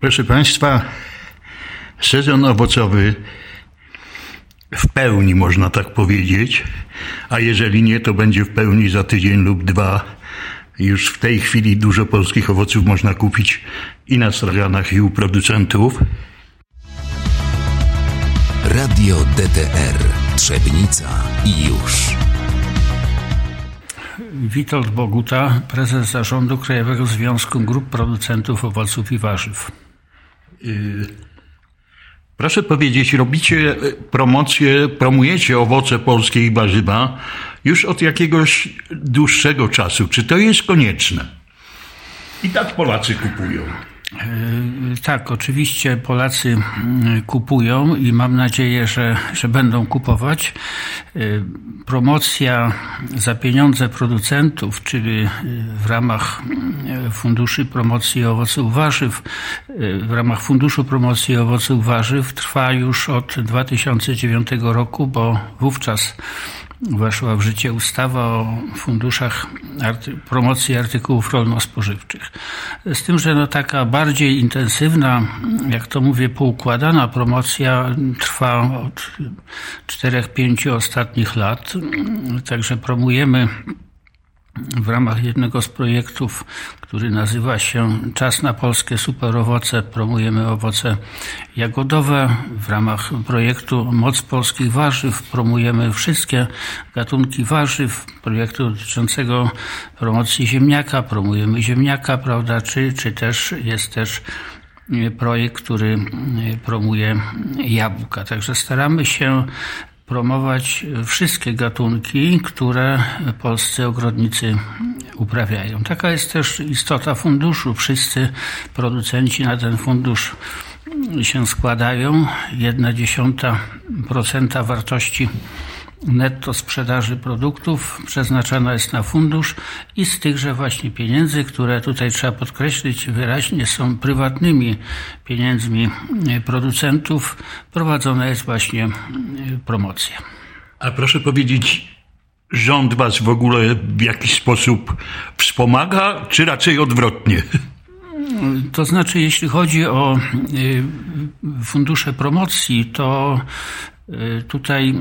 Proszę Państwa, sezon owocowy w pełni, można tak powiedzieć, a jeżeli nie, to będzie w pełni za tydzień lub dwa. Już w tej chwili dużo polskich owoców można kupić i na straganach, i u producentów. Radio DTR Trzebnica i już. Witold Boguta, prezes zarządu Krajowego Związku Grup Producentów Owoców i Warzyw. Proszę powiedzieć, robicie promocję, promujecie owoce polskie i warzywa już od jakiegoś dłuższego czasu. Czy to jest konieczne? I tak Polacy kupują. Tak, oczywiście Polacy mm, kupują i mam nadzieję, że, że będą kupować. Y, promocja za pieniądze producentów, czyli w ramach Funduszy Promocji Owoców Warzyw, w ramach Funduszu Promocji Owoców Warzyw trwa już od 2009 roku, bo wówczas weszła w życie ustawa o funduszach arty promocji artykułów rolno-spożywczych. Z tym, że no taka bardziej intensywna, jak to mówię, poukładana promocja trwa od 4-5 ostatnich lat. Także promujemy w ramach jednego z projektów, który nazywa się Czas na polskie superowoce, promujemy owoce jagodowe. W ramach projektu Moc polskich warzyw promujemy wszystkie gatunki warzyw. Projektu dotyczącego promocji ziemniaka, promujemy ziemniaka, prawda, czy, czy też jest też projekt, który promuje jabłka. Także staramy się promować wszystkie gatunki, które polscy ogrodnicy uprawiają. Taka jest też istota funduszu. Wszyscy producenci na ten fundusz się składają. Jedna dziesiąta procenta wartości netto sprzedaży produktów przeznaczana jest na fundusz i z tychże właśnie pieniędzy, które tutaj trzeba podkreślić wyraźnie są prywatnymi pieniędzmi producentów, prowadzona jest właśnie promocja. A proszę powiedzieć, rząd was w ogóle w jakiś sposób wspomaga, czy raczej odwrotnie? To znaczy, jeśli chodzi o fundusze promocji, to tutaj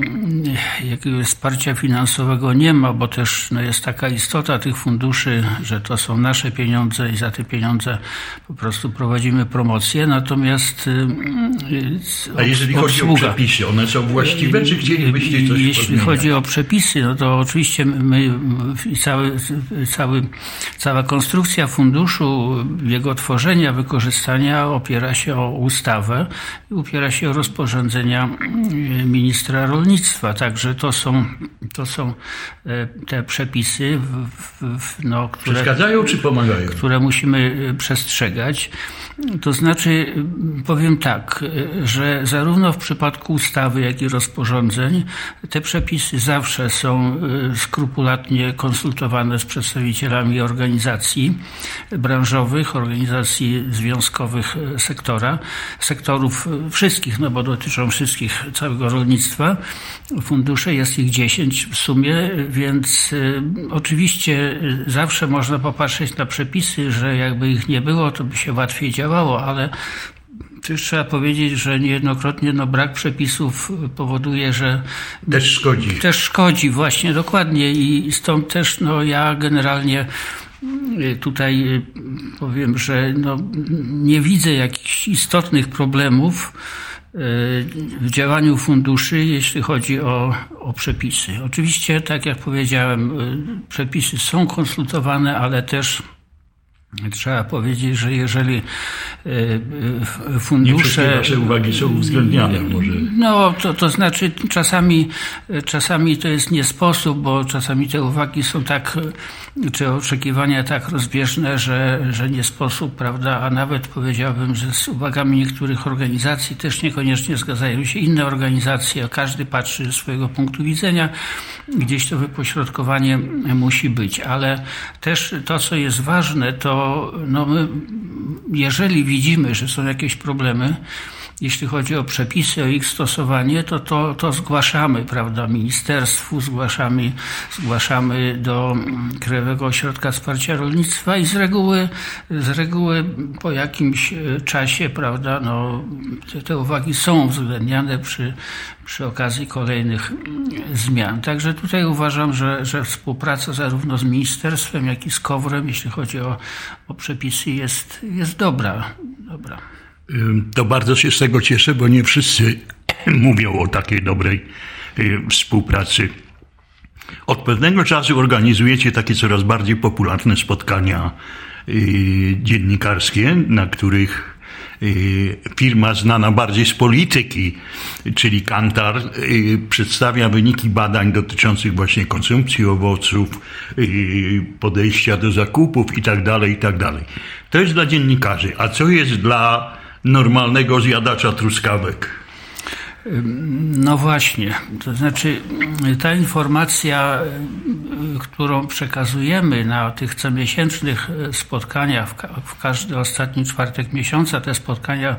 y, jakiegoś wsparcia finansowego nie ma, bo też no, jest taka istota tych funduszy, że to są nasze pieniądze i za te pieniądze po prostu prowadzimy promocję. Natomiast. Y, A jeżeli chodzi o przepisy, one są właściwe, czy chcielibyście coś Jeśli podmieniać? chodzi o przepisy, no to oczywiście my cały, cały, cała konstrukcja funduszu, jego tworzenia, wykorzystania opiera się o ustawę i opiera się o rozporządzenia ministra rolnictwa. Także to są, to są e, te przepisy, no, które, Przeszkadzają czy pomagają? które musimy e, przestrzegać. To znaczy, powiem tak, że zarówno w przypadku ustawy, jak i rozporządzeń te przepisy zawsze są e, skrupulatnie konsultowane z przedstawicielami organizacji branżowych, organizacji związkowych sektora, sektorów wszystkich, no bo dotyczą wszystkich całego rolnictwa. Fundusze jest ich 10 w sumie, więc oczywiście zawsze można popatrzeć na przepisy, że jakby ich nie było, to by się łatwiej działało, ale też trzeba powiedzieć, że niejednokrotnie no, brak przepisów powoduje, że. Też szkodzi. Też szkodzi, właśnie, dokładnie. I stąd też no, ja generalnie y, tutaj y, powiem, że no, nie widzę jakichś istotnych problemów w działaniu funduszy, jeśli chodzi o, o przepisy. Oczywiście, tak jak powiedziałem, y, przepisy są konsultowane, ale też Trzeba powiedzieć, że jeżeli e, e, fundusze... Nie nasze uwagi są uwzględniane może. No, to, to znaczy czasami, czasami to jest nie sposób, bo czasami te uwagi są tak, czy oczekiwania tak rozbieżne, że, że nie sposób, prawda, a nawet powiedziałbym, że z uwagami niektórych organizacji też niekoniecznie zgadzają się inne organizacje, każdy patrzy ze swojego punktu widzenia, gdzieś to wypośrodkowanie musi być, ale też to, co jest ważne, to no my, jeżeli widzimy, że są jakieś problemy, jeśli chodzi o przepisy, o ich stosowanie, to to, to zgłaszamy, prawda, ministerstwu, zgłaszamy, zgłaszamy do Krajowego Ośrodka Wsparcia Rolnictwa i z reguły, z reguły po jakimś e, czasie, prawda, no, te, te uwagi są uwzględniane przy, przy okazji kolejnych zmian. Także tutaj uważam, że, że współpraca zarówno z ministerstwem, jak i z KOWRem, jeśli chodzi o, o przepisy, jest, jest dobra. dobra. To bardzo się z tego cieszę, bo nie wszyscy mówią o takiej dobrej y, współpracy. Od pewnego czasu organizujecie takie coraz bardziej popularne spotkania y, dziennikarskie, na których y, firma znana bardziej z polityki, czyli Kantar, przedstawia wyniki badań dotyczących właśnie konsumpcji owoców, podejścia do zakupów itd., tak itd. Tak to jest dla dziennikarzy. A co jest dla normalnego zjadacza truskawek. No właśnie, to znaczy ta informacja, którą przekazujemy na tych comiesięcznych spotkaniach w każdy ostatni czwartek miesiąca, te spotkania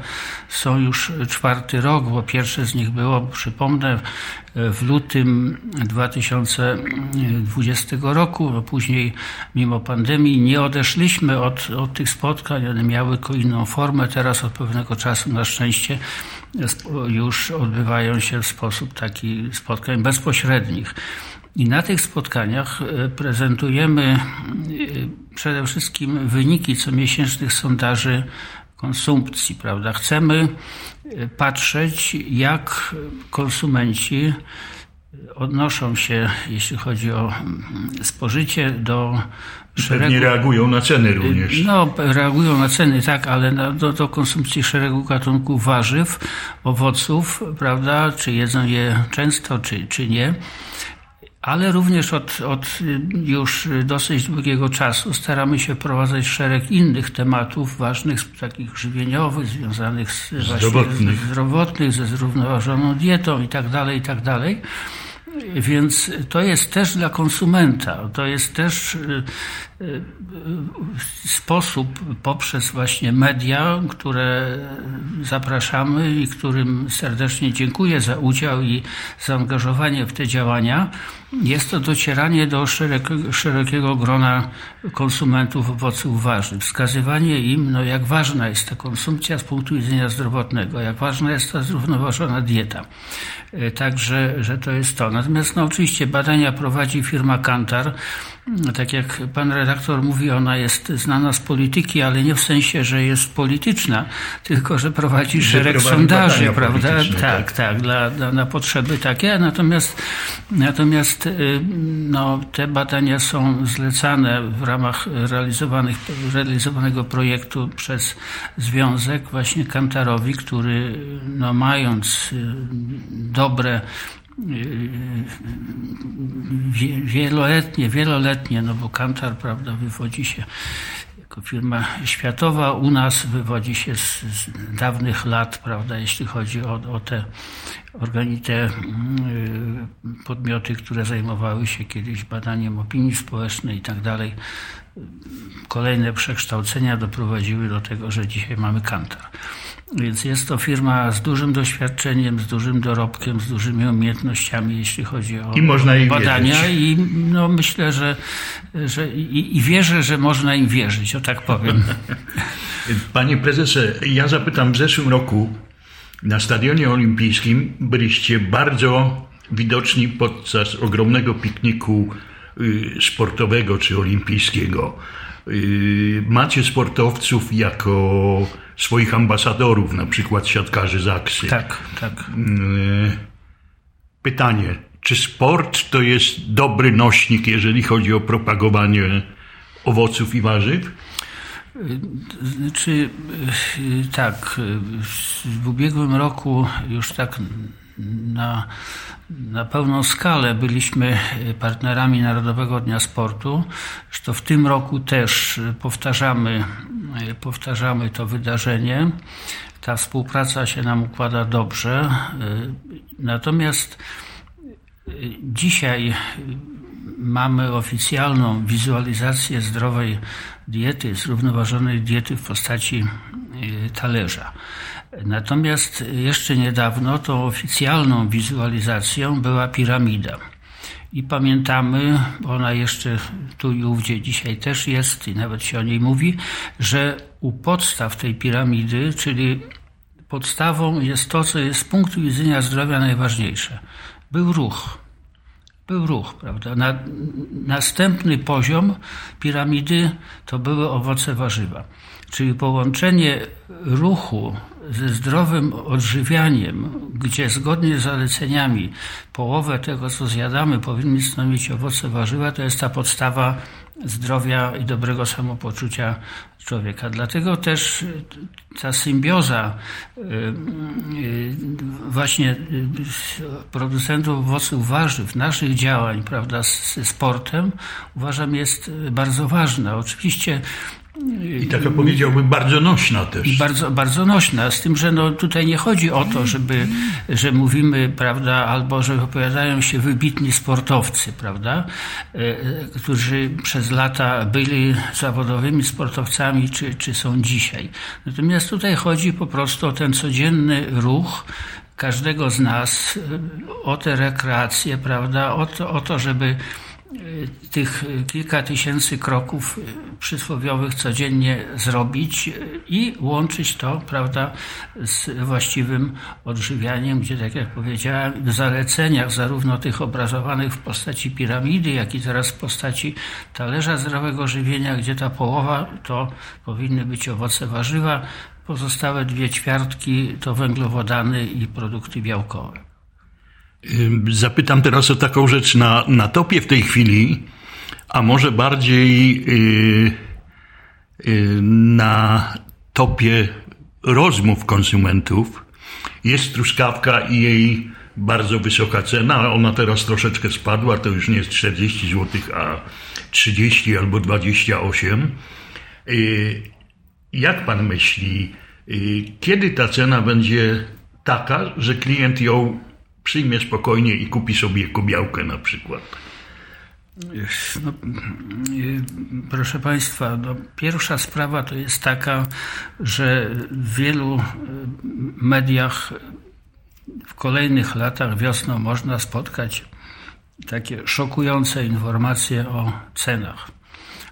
są już czwarty rok, bo pierwsze z nich było, przypomnę, w lutym 2020 roku, a później mimo pandemii nie odeszliśmy od, od tych spotkań, one miały inną formę, teraz od pewnego czasu na szczęście już odbywają się w sposób taki spotkań bezpośrednich. I na tych spotkaniach e, prezentujemy e, przede wszystkim wyniki comiesięcznych sondaży konsumpcji, prawda? Chcemy e, patrzeć, jak konsumenci odnoszą się, jeśli chodzi o mm, spożycie, do szeregu... Pewnie reagują na ceny również. No, reagują na ceny, tak, ale do, do konsumpcji szeregu gatunków warzyw, owoców, prawda, czy jedzą je często, czy, czy nie. Ale również od, od już dosyć długiego czasu staramy się wprowadzać szereg innych tematów ważnych, takich żywieniowych, związanych z zdrowotnych, zdrowotnych ze zrównoważoną dietą i tak Więc to jest też dla konsumenta, to jest też y, y, sposób poprzez właśnie media, które zapraszamy i którym serdecznie dziękuję za udział i zaangażowanie w te działania. Jest to docieranie do szerokiego grona konsumentów owoców warzyw, wskazywanie im, no, jak ważna jest ta konsumpcja z punktu widzenia zdrowotnego, jak ważna jest ta zrównoważona dieta. E, także, że to jest to. Natomiast no, oczywiście badania prowadzi firma Kantar. Tak jak pan redaktor mówi, ona jest znana z polityki, ale nie w sensie, że jest polityczna, tylko że prowadzi szereg sondaży, prawda? Tak, tak, tak dla, dla, na potrzeby takie. Natomiast, natomiast y, no, te badania są zlecane w ramach realizowanych, realizowanego projektu przez Związek właśnie Kantarowi, który no, mając y, dobre wieloletnie, wieloletnie, no bo Kantar, prawda, wywodzi się jako firma światowa, u nas wywodzi się z, z dawnych lat, prawda, jeśli chodzi o, o te te mm, podmioty, które zajmowały się kiedyś badaniem opinii społecznej i tak dalej. Kolejne przekształcenia doprowadziły do tego, że dzisiaj mamy Kantar. Więc jest to firma z dużym doświadczeniem, z dużym dorobkiem, z dużymi umiejętnościami, jeśli chodzi o I można im badania. Wierzyć. I no, myślę, że, że i, i wierzę, że można im wierzyć, o tak powiem. Panie prezesie, ja zapytam, w zeszłym roku na Stadionie Olimpijskim byliście bardzo widoczni podczas ogromnego pikniku y, sportowego czy olimpijskiego. Y, macie sportowców jako swoich ambasadorów, na przykład siatkarzy Zaksy. Tak, tak. Y, pytanie, czy sport to jest dobry nośnik, jeżeli chodzi o propagowanie owoców i warzyw? Znaczy, tak, w ubiegłym roku już tak na, na pełną skalę byliśmy partnerami Narodowego Dnia Sportu. Zresztą w tym roku też powtarzamy, powtarzamy to wydarzenie. Ta współpraca się nam układa dobrze. Natomiast dzisiaj mamy oficjalną wizualizację zdrowej diety, zrównoważonej diety w postaci talerza. Natomiast jeszcze niedawno tą oficjalną wizualizacją była piramida. I pamiętamy, ona jeszcze tu i ówdzie dzisiaj też jest i nawet się o niej mówi, że u podstaw tej piramidy, czyli podstawą jest to, co jest z punktu widzenia zdrowia najważniejsze. Był ruch. Był ruch, prawda? Na, następny poziom piramidy to były owoce warzywa. Czyli połączenie ruchu ze zdrowym odżywianiem, gdzie zgodnie z zaleceniami połowę tego, co zjadamy, powinny stanowić owoce warzywa, to jest ta podstawa zdrowia i dobrego samopoczucia człowieka. Dlatego też ta symbioza y, y, właśnie producentów owoców warzyw, naszych działań, prawda, z sportem, uważam jest bardzo ważna. Oczywiście i taka powiedziałbym bardzo nośna też. Bardzo, bardzo nośna, z tym, że no tutaj nie chodzi o to, żeby, że mówimy, prawda, albo że opowiadają się wybitni sportowcy, prawda, e, którzy przez lata byli zawodowymi sportowcami, czy, czy są dzisiaj. Natomiast tutaj chodzi po prostu o ten codzienny ruch, każdego z nas, e, o tę rekreację, prawda, o to, o to żeby tych kilka tysięcy kroków przysłowiowych codziennie zrobić i łączyć to, prawda, z właściwym odżywianiem, gdzie, tak jak powiedziałem, w zaleceniach zarówno tych obrazowanych w postaci piramidy, jak i teraz w postaci talerza zdrowego żywienia, gdzie ta połowa to powinny być owoce warzywa, pozostałe dwie ćwiartki to węglowodany i produkty białkowe. Zapytam teraz o taką rzecz na, na topie w tej chwili, a może bardziej yy, yy, na topie rozmów konsumentów jest truskawka i jej bardzo wysoka cena. Ona teraz troszeczkę spadła, to już nie jest 40 zł, a 30 albo 28. Yy, jak pan myśli, kiedy ta cena będzie taka, że klient ją przyjmie spokojnie i kupi sobie kubiałkę na przykład. No, proszę Państwa, no, pierwsza sprawa to jest taka, że w wielu e, mediach w kolejnych latach wiosną można spotkać takie szokujące informacje o cenach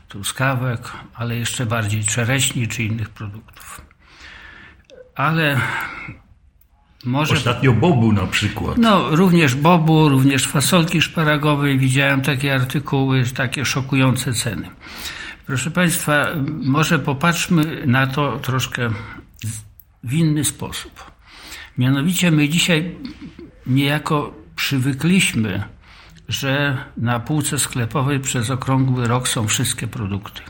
truskawek, ale jeszcze bardziej czereśni czy innych produktów. Ale może... Ostatnio bobu na przykład. No, również bobu, również fasolki szparagowej. Widziałem takie artykuły, takie szokujące ceny. Proszę Państwa, może popatrzmy na to troszkę w inny sposób. Mianowicie my dzisiaj niejako przywykliśmy, że na półce sklepowej przez okrągły rok są wszystkie produkty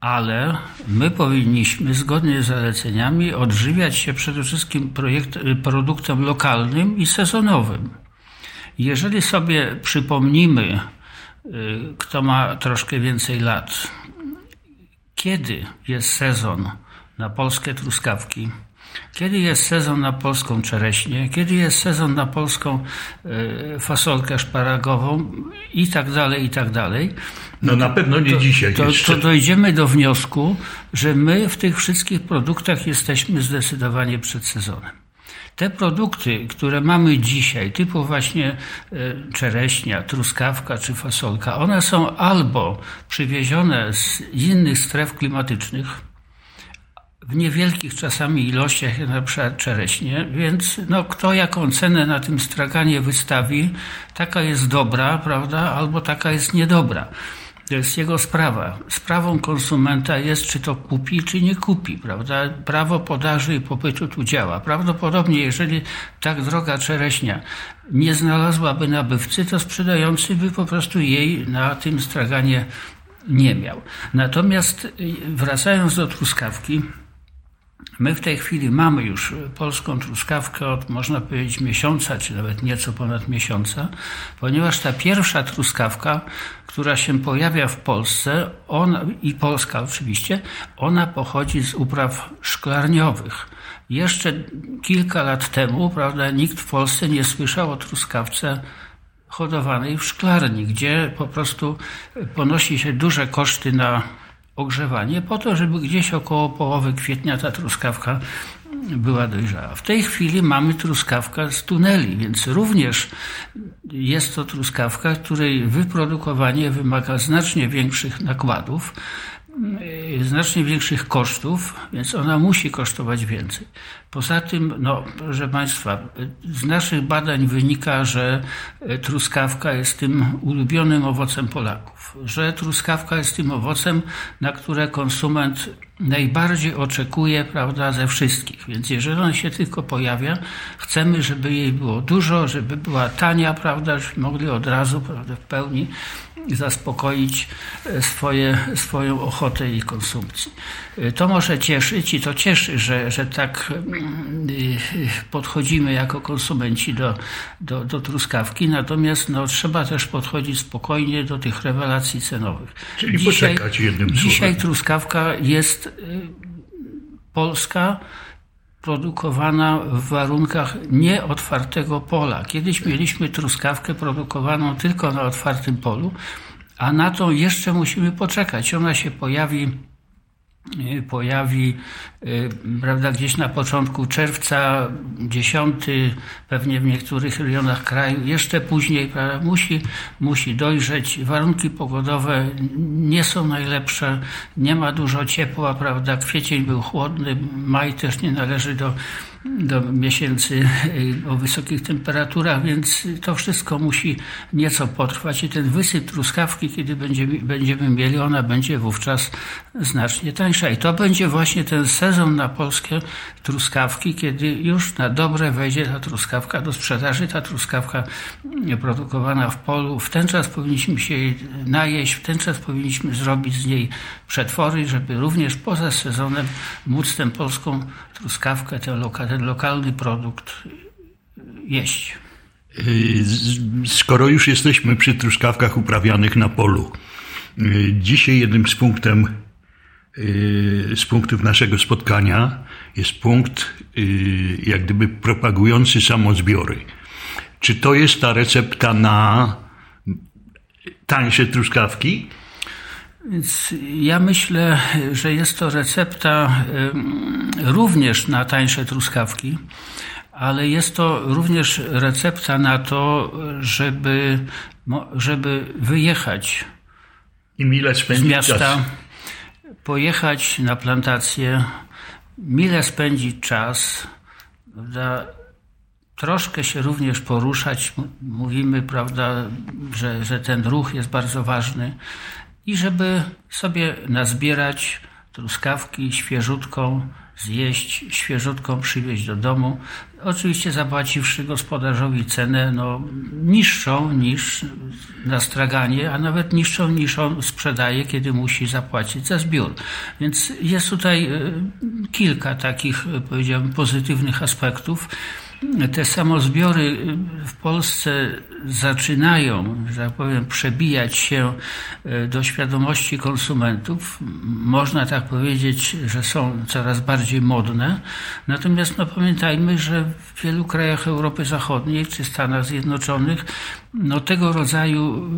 ale my powinniśmy zgodnie z zaleceniami odżywiać się przede wszystkim projekt, produktem lokalnym i sezonowym. Jeżeli sobie przypomnimy, y, kto ma troszkę więcej lat, kiedy jest sezon na polskie truskawki, kiedy jest sezon na polską czereśnię, kiedy jest sezon na polską y, fasolkę szparagową i tak dalej, i tak dalej, no na pewno nie to, dzisiaj. To, to dojdziemy do wniosku, że my w tych wszystkich produktach jesteśmy zdecydowanie przed sezonem. Te produkty, które mamy dzisiaj, typu właśnie e, czereśnia, truskawka czy fasolka, one są albo przywiezione z innych stref klimatycznych, w niewielkich czasami ilościach, jak na przykład czereśnie, więc no, kto jaką cenę na tym straganie wystawi, taka jest dobra, prawda, albo taka jest niedobra. To jest jego sprawa. Sprawą konsumenta jest, czy to kupi, czy nie kupi, prawda? Prawo podaży i popytu tu działa. Prawdopodobnie, jeżeli tak droga czereśnia nie znalazłaby nabywcy, to sprzedający by po prostu jej na tym straganie nie miał. Natomiast y, wracając do truskawki, My w tej chwili mamy już polską truskawkę od, można powiedzieć, miesiąca, czy nawet nieco ponad miesiąca, ponieważ ta pierwsza truskawka, która się pojawia w Polsce, ona, i Polska oczywiście, ona pochodzi z upraw szklarniowych. Jeszcze kilka lat temu, prawda, nikt w Polsce nie słyszał o truskawce hodowanej w szklarni, gdzie po prostu ponosi się duże koszty na ogrzewanie po to, żeby gdzieś około połowy kwietnia ta truskawka była dojrzała. W tej chwili mamy truskawkę z tuneli, więc również jest to truskawka, której wyprodukowanie wymaga znacznie większych nakładów, znacznie większych kosztów, więc ona musi kosztować więcej. Poza tym, no, proszę Państwa, z naszych badań wynika, że truskawka jest tym ulubionym owocem Polaków, że truskawka jest tym owocem, na które konsument najbardziej oczekuje, prawda, ze wszystkich. Więc jeżeli on się tylko pojawia, chcemy, żeby jej było dużo, żeby była tania, prawda, żebyśmy mogli od razu, prawda, w pełni zaspokoić e, swoje, swoją ochotę i konsumpcji. E, to może cieszyć i to cieszy, że, że tak e, podchodzimy jako konsumenci do, do, do truskawki, natomiast no, trzeba też podchodzić spokojnie do tych rewelacji cenowych. Czyli dzisiaj, poczekać jednym Dzisiaj truskawka jest polska, produkowana w warunkach nieotwartego pola. Kiedyś mieliśmy truskawkę produkowaną tylko na otwartym polu, a na to jeszcze musimy poczekać. Ona się pojawi pojawi y, prawda, gdzieś na początku czerwca, 10, pewnie w niektórych rejonach kraju, jeszcze później prawda, musi, musi dojrzeć. Warunki pogodowe nie są najlepsze, nie ma dużo ciepła, prawda, kwiecień był chłodny, maj też nie należy do do miesięcy y, o wysokich temperaturach, więc to wszystko musi nieco potrwać i ten wysyp truskawki, kiedy będziemy, będziemy mieli, ona będzie wówczas znacznie tańsza. I to będzie właśnie ten sezon na polskie truskawki, kiedy już na dobre wejdzie ta truskawka do sprzedaży, ta truskawka produkowana w polu. W ten czas powinniśmy się jej najeść, w ten czas powinniśmy zrobić z niej przetwory, żeby również poza sezonem móc tę polską truskawkę, ten, loka, ten lokalny produkt jeść. Skoro już jesteśmy przy truskawkach uprawianych na polu, y, dzisiaj jednym z punktem y, z punktów naszego spotkania jest punkt jak gdyby propagujący samozbiory. Czy to jest ta recepta na tańsze truskawki? Więc ja myślę, że jest to recepta również na tańsze truskawki, ale jest to również recepta na to, żeby, żeby wyjechać I mile z miasta, czas. Pojechać na plantację, mile spędzić czas, prawda? troszkę się również poruszać. Mówimy, prawda, że, że ten ruch jest bardzo ważny i żeby sobie nazbierać truskawki świeżutką, zjeść świeżutką, przywieźć do domu. Oczywiście zapłaciwszy gospodarzowi cenę no, niższą niż na straganie, a nawet niższą niż on sprzedaje, kiedy musi zapłacić za zbiór. Więc jest tutaj e, kilka takich, powiedziałbym, pozytywnych aspektów te samozbiory w Polsce zaczynają, że tak powiem, przebijać się e, do świadomości konsumentów. Można tak powiedzieć, że są coraz bardziej modne. Natomiast no, pamiętajmy, że w wielu krajach Europy Zachodniej czy Stanach Zjednoczonych no, tego rodzaju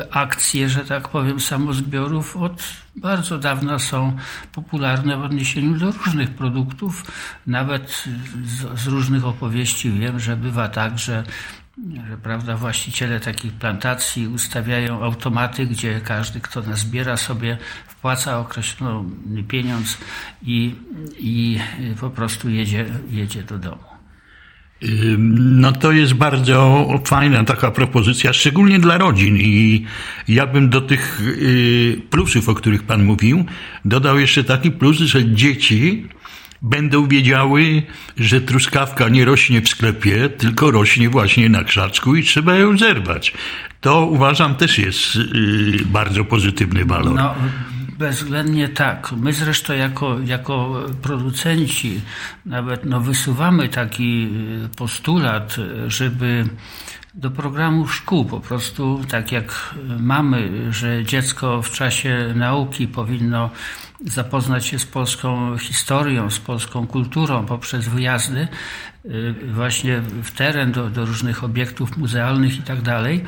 e, akcje, że tak powiem, samozbiorów od bardzo dawna są popularne w odniesieniu do różnych produktów. Nawet z, z różnych opowieści wiem, że bywa tak, że że prawda, właściciele takich plantacji ustawiają automaty, gdzie każdy, kto nazbiera sobie, wpłaca określony pieniądz i, i po prostu jedzie, jedzie do domu. No to jest bardzo fajna taka propozycja, szczególnie dla rodzin i ja bym do tych y, plusów, o których Pan mówił, dodał jeszcze taki plus, że dzieci będą wiedziały, że truskawka nie rośnie w sklepie, tylko rośnie właśnie na krzaczku i trzeba ją zerwać. To uważam też jest y, bardzo pozytywny walor. No, bezwzględnie tak. My zresztą jako, jako producenci nawet no, wysuwamy taki y, postulat, żeby do programu szkół po prostu, tak jak mamy, że dziecko w czasie nauki powinno zapoznać się z polską historią, z polską kulturą poprzez wyjazdy właśnie w teren do, do różnych obiektów muzealnych i tak dalej,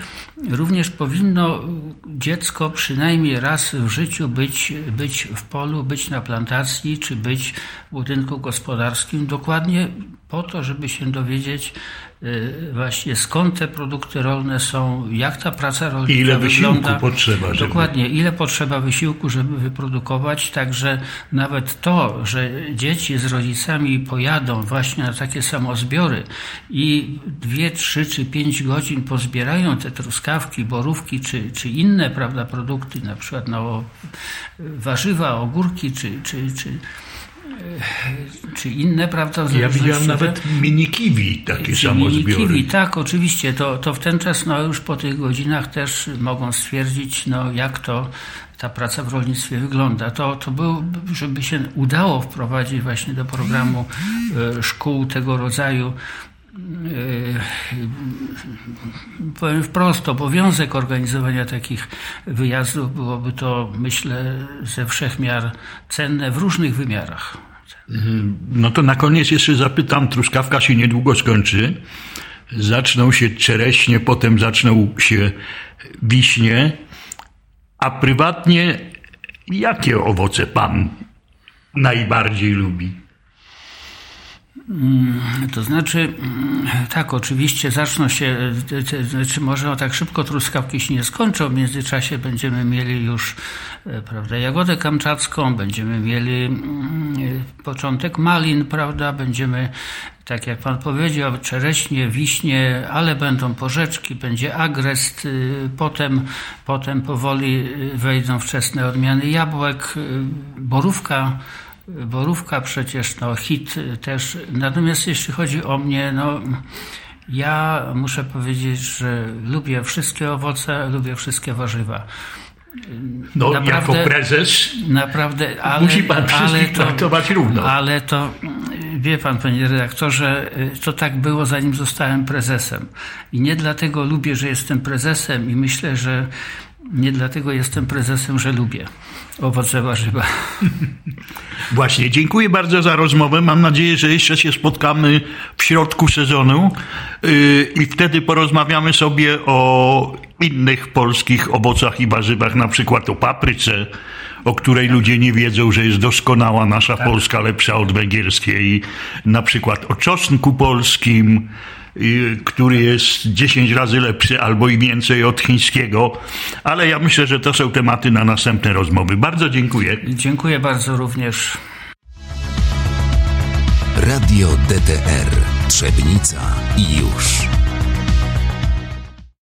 również powinno dziecko przynajmniej raz w życiu być, być w polu, być na plantacji czy być w budynku gospodarskim, dokładnie po to, żeby się dowiedzieć, Y, właśnie skąd te produkty rolne są, jak ta praca rolnicza ile wysiłku wygląda. potrzeba. Żeby... Dokładnie, ile potrzeba wysiłku, żeby wyprodukować, także nawet to, że dzieci z rodzicami pojadą właśnie na takie samozbiory i dwie, trzy czy pięć godzin pozbierają te truskawki, borówki czy, czy inne prawda, produkty, na przykład no, warzywa, ogórki czy, czy, czy czy inne, prawda? Ja widziałem nawet mini kiwi, takie samozbiory. Kiwi, tak, oczywiście. To, to w ten czas, no już po tych godzinach też mogą stwierdzić, no jak to ta praca w rolnictwie wygląda. To, to był, żeby się udało wprowadzić właśnie do programu e, szkół tego rodzaju e, powiem wprost, obowiązek organizowania takich wyjazdów byłoby to, myślę, ze wszech miar cenne w różnych wymiarach. No to na koniec jeszcze zapytam, truskawka się niedługo skończy. Zaczną się czereśnie, potem zaczną się wiśnie. A prywatnie, jakie owoce pan najbardziej lubi? Mm, to znaczy, mm, tak, oczywiście zaczną się, znaczy może tak szybko truskawki się nie skończą. W międzyczasie będziemy mieli już e, prawda, jagodę kamczacką, będziemy mieli mm, początek malin, prawda, będziemy, tak jak pan powiedział, czereśnie, wiśnie, ale będą porzeczki, będzie agrest, y, potem, potem powoli y, wejdą wczesne odmiany jabłek, y, borówka, Borówka przecież, no hit też. Natomiast jeśli chodzi o mnie, no ja muszę powiedzieć, że lubię wszystkie owoce, lubię wszystkie warzywa. No, naprawdę, jako prezes naprawdę, ale, musi pan wszystkich ale to, traktować równo. Ale to, wie pan, panie redaktorze, to tak było zanim zostałem prezesem. I nie dlatego lubię, że jestem prezesem i myślę, że nie dlatego jestem prezesem, że lubię owoce warzywa. Właśnie, dziękuję bardzo za rozmowę. Mam nadzieję, że jeszcze się spotkamy w środku sezonu yy, i wtedy porozmawiamy sobie o innych polskich owocach i warzywach, na przykład o papryce, o której ludzie nie wiedzą, że jest doskonała nasza tak. Polska, lepsza od węgierskiej, na przykład o czosnku polskim, który jest 10 razy lepszy albo i więcej od chińskiego, ale ja myślę, że to są tematy na następne rozmowy. Bardzo dziękuję. Dziękuję bardzo również. Radio DTR Trzebnica i już.